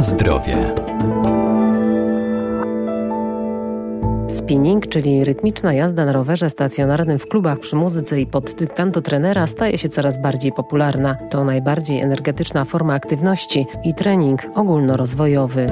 Zdrowie. Spinning, czyli rytmiczna jazda na rowerze stacjonarnym w klubach przy muzyce i pod dyktando trenera staje się coraz bardziej popularna. To najbardziej energetyczna forma aktywności i trening ogólnorozwojowy.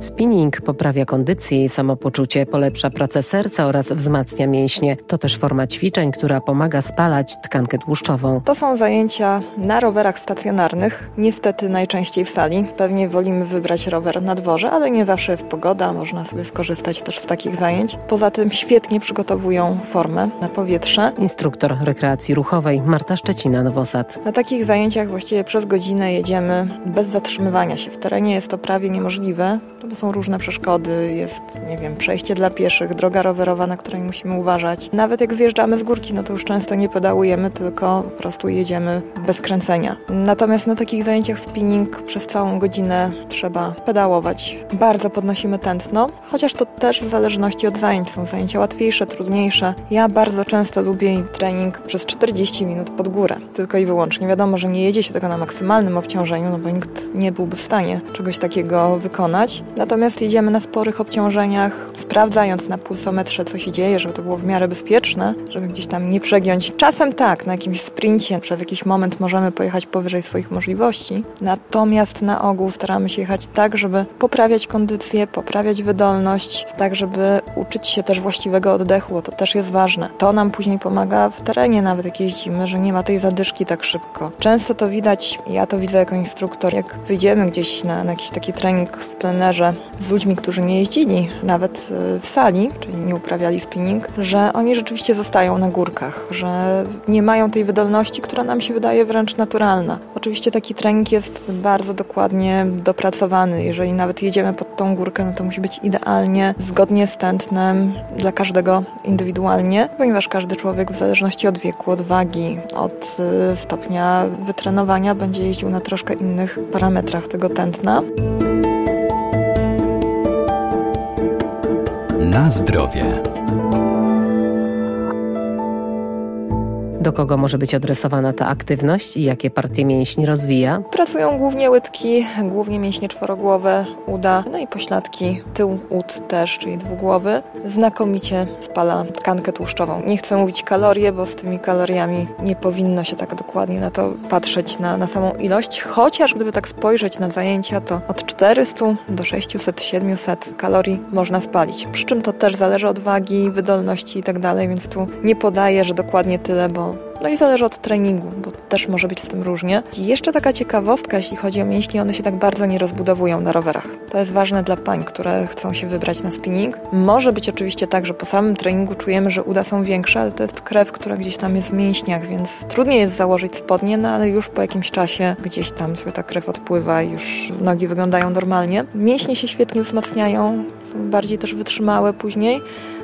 Spinning poprawia kondycję i samopoczucie, polepsza pracę serca oraz wzmacnia mięśnie. To też forma ćwiczeń, która pomaga spalać tkankę tłuszczową. To są zajęcia na rowerach stacjonarnych, niestety najczęściej w sali. Pewnie wolimy wybrać rower na dworze, ale nie zawsze jest pogoda, można sobie skorzystać też z takich zajęć. Poza tym świetnie przygotowują formę na powietrze. Instruktor rekreacji ruchowej Marta Szczecina Nowosad. Na takich zajęciach właściwie przez godzinę jedziemy bez zatrzymywania się. W terenie jest to prawie niemożliwe, są różne przeszkody, jest, nie wiem, przejście dla pieszych, droga rowerowa, na której musimy uważać. Nawet jak zjeżdżamy z górki, no to już często nie pedałujemy, tylko po prostu jedziemy bez kręcenia. Natomiast na takich zajęciach spinning przez całą godzinę trzeba pedałować. Bardzo podnosimy tętno, chociaż to też w zależności od zajęć. Są zajęcia łatwiejsze, trudniejsze. Ja bardzo często lubię trening przez 40 minut pod górę, tylko i wyłącznie. Wiadomo, że nie jedzie się tego na maksymalnym obciążeniu, no bo nikt nie byłby w stanie czegoś takiego wykonać. Natomiast jedziemy na sporych obciążeniach, sprawdzając na pulsometrze, co się dzieje, żeby to było w miarę bezpieczne, żeby gdzieś tam nie przegiąć. Czasem tak, na jakimś sprincie przez jakiś moment możemy pojechać powyżej swoich możliwości, natomiast na ogół staramy się jechać tak, żeby poprawiać kondycję, poprawiać wydolność, tak żeby uczyć się też właściwego oddechu, bo to też jest ważne. To nam później pomaga w terenie, nawet jak jeździmy, że nie ma tej zadyszki tak szybko. Często to widać, ja to widzę jako instruktor, jak wyjdziemy gdzieś na, na jakiś taki trening w plenerze z ludźmi, którzy nie jeździli nawet y, w sali, czyli nie uprawiali spinning, że oni rzeczywiście zostają na górkach, że nie mają tej wydolności, która nam się wydaje wręcz naturalna. Oczywiście taki trening jest bardzo dokładnie dopracowany. Jeżeli nawet jedziemy pod tą górkę, no to musi być idealnie, zgodnie z tętnem dla każdego indywidualnie, ponieważ każdy człowiek w zależności od wieku, od wagi, od y, stopnia wytrenowania będzie jeździł na troszkę innych parametrach tego tętna. Na zdrowie. Do kogo może być adresowana ta aktywność i jakie partie mięśni rozwija? Pracują głównie łydki, głównie mięśnie czworogłowe, uda, no i pośladki, tył ud też, czyli dwugłowy. Znakomicie spala tkankę tłuszczową. Nie chcę mówić kalorie, bo z tymi kaloriami nie powinno się tak dokładnie na to patrzeć, na, na samą ilość, chociaż gdyby tak spojrzeć na zajęcia, to od 400 do 600-700 kalorii można spalić. Przy czym to też zależy od wagi, wydolności i tak więc tu nie podaję, że dokładnie tyle, bo no i zależy od treningu, bo też może być z tym różnie. I jeszcze taka ciekawostka, jeśli chodzi o mięśnie, one się tak bardzo nie rozbudowują na rowerach. To jest ważne dla pań, które chcą się wybrać na spinning. Może być oczywiście tak, że po samym treningu czujemy, że uda są większe, ale to jest krew, która gdzieś tam jest w mięśniach, więc trudniej jest założyć spodnie, no ale już po jakimś czasie gdzieś tam sobie ta krew odpływa i już nogi wyglądają normalnie. Mięśnie się świetnie wzmacniają, są bardziej też wytrzymałe później.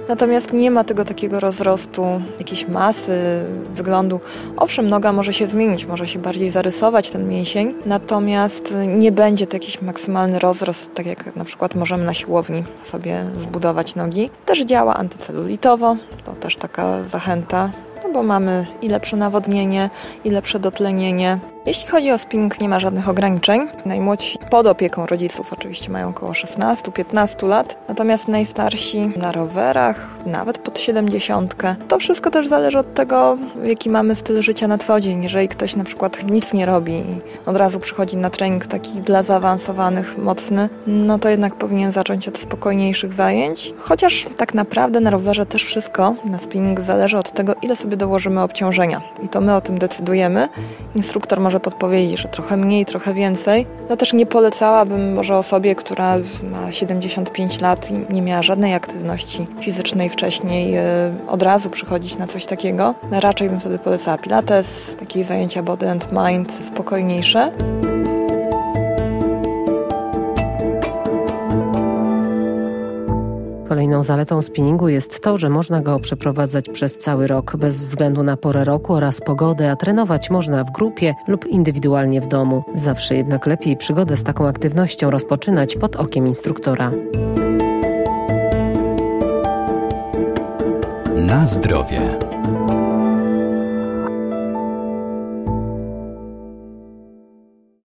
Natomiast nie ma tego takiego rozrostu, jakiejś masy, wyglądu. Owszem, noga może się zmienić, może się bardziej zarysować ten mięsień, natomiast nie będzie to jakiś maksymalny rozrost, tak jak na przykład możemy na siłowni sobie zbudować nogi. Też działa antycelulitowo, to też taka zachęta, no bo mamy i lepsze nawodnienie, i lepsze dotlenienie. Jeśli chodzi o spinning, nie ma żadnych ograniczeń. Najmłodsi pod opieką rodziców oczywiście mają około 16-15 lat, natomiast najstarsi na rowerach, nawet pod 70. To wszystko też zależy od tego, jaki mamy styl życia na co dzień. Jeżeli ktoś na przykład nic nie robi i od razu przychodzi na trening taki dla zaawansowanych, mocny, no to jednak powinien zacząć od spokojniejszych zajęć. Chociaż tak naprawdę na rowerze też wszystko na spinning zależy od tego, ile sobie dołożymy obciążenia. I to my o tym decydujemy. Instruktor może może podpowiedzieć, że trochę mniej, trochę więcej. No też nie polecałabym może osobie, która ma 75 lat i nie miała żadnej aktywności fizycznej wcześniej, e, od razu przychodzić na coś takiego. Raczej bym wtedy polecała pilates, jakieś zajęcia body and mind spokojniejsze. Kolejną zaletą spinningu jest to, że można go przeprowadzać przez cały rok bez względu na porę roku oraz pogodę, a trenować można w grupie lub indywidualnie w domu. Zawsze jednak lepiej przygodę z taką aktywnością rozpoczynać pod okiem instruktora. Na zdrowie.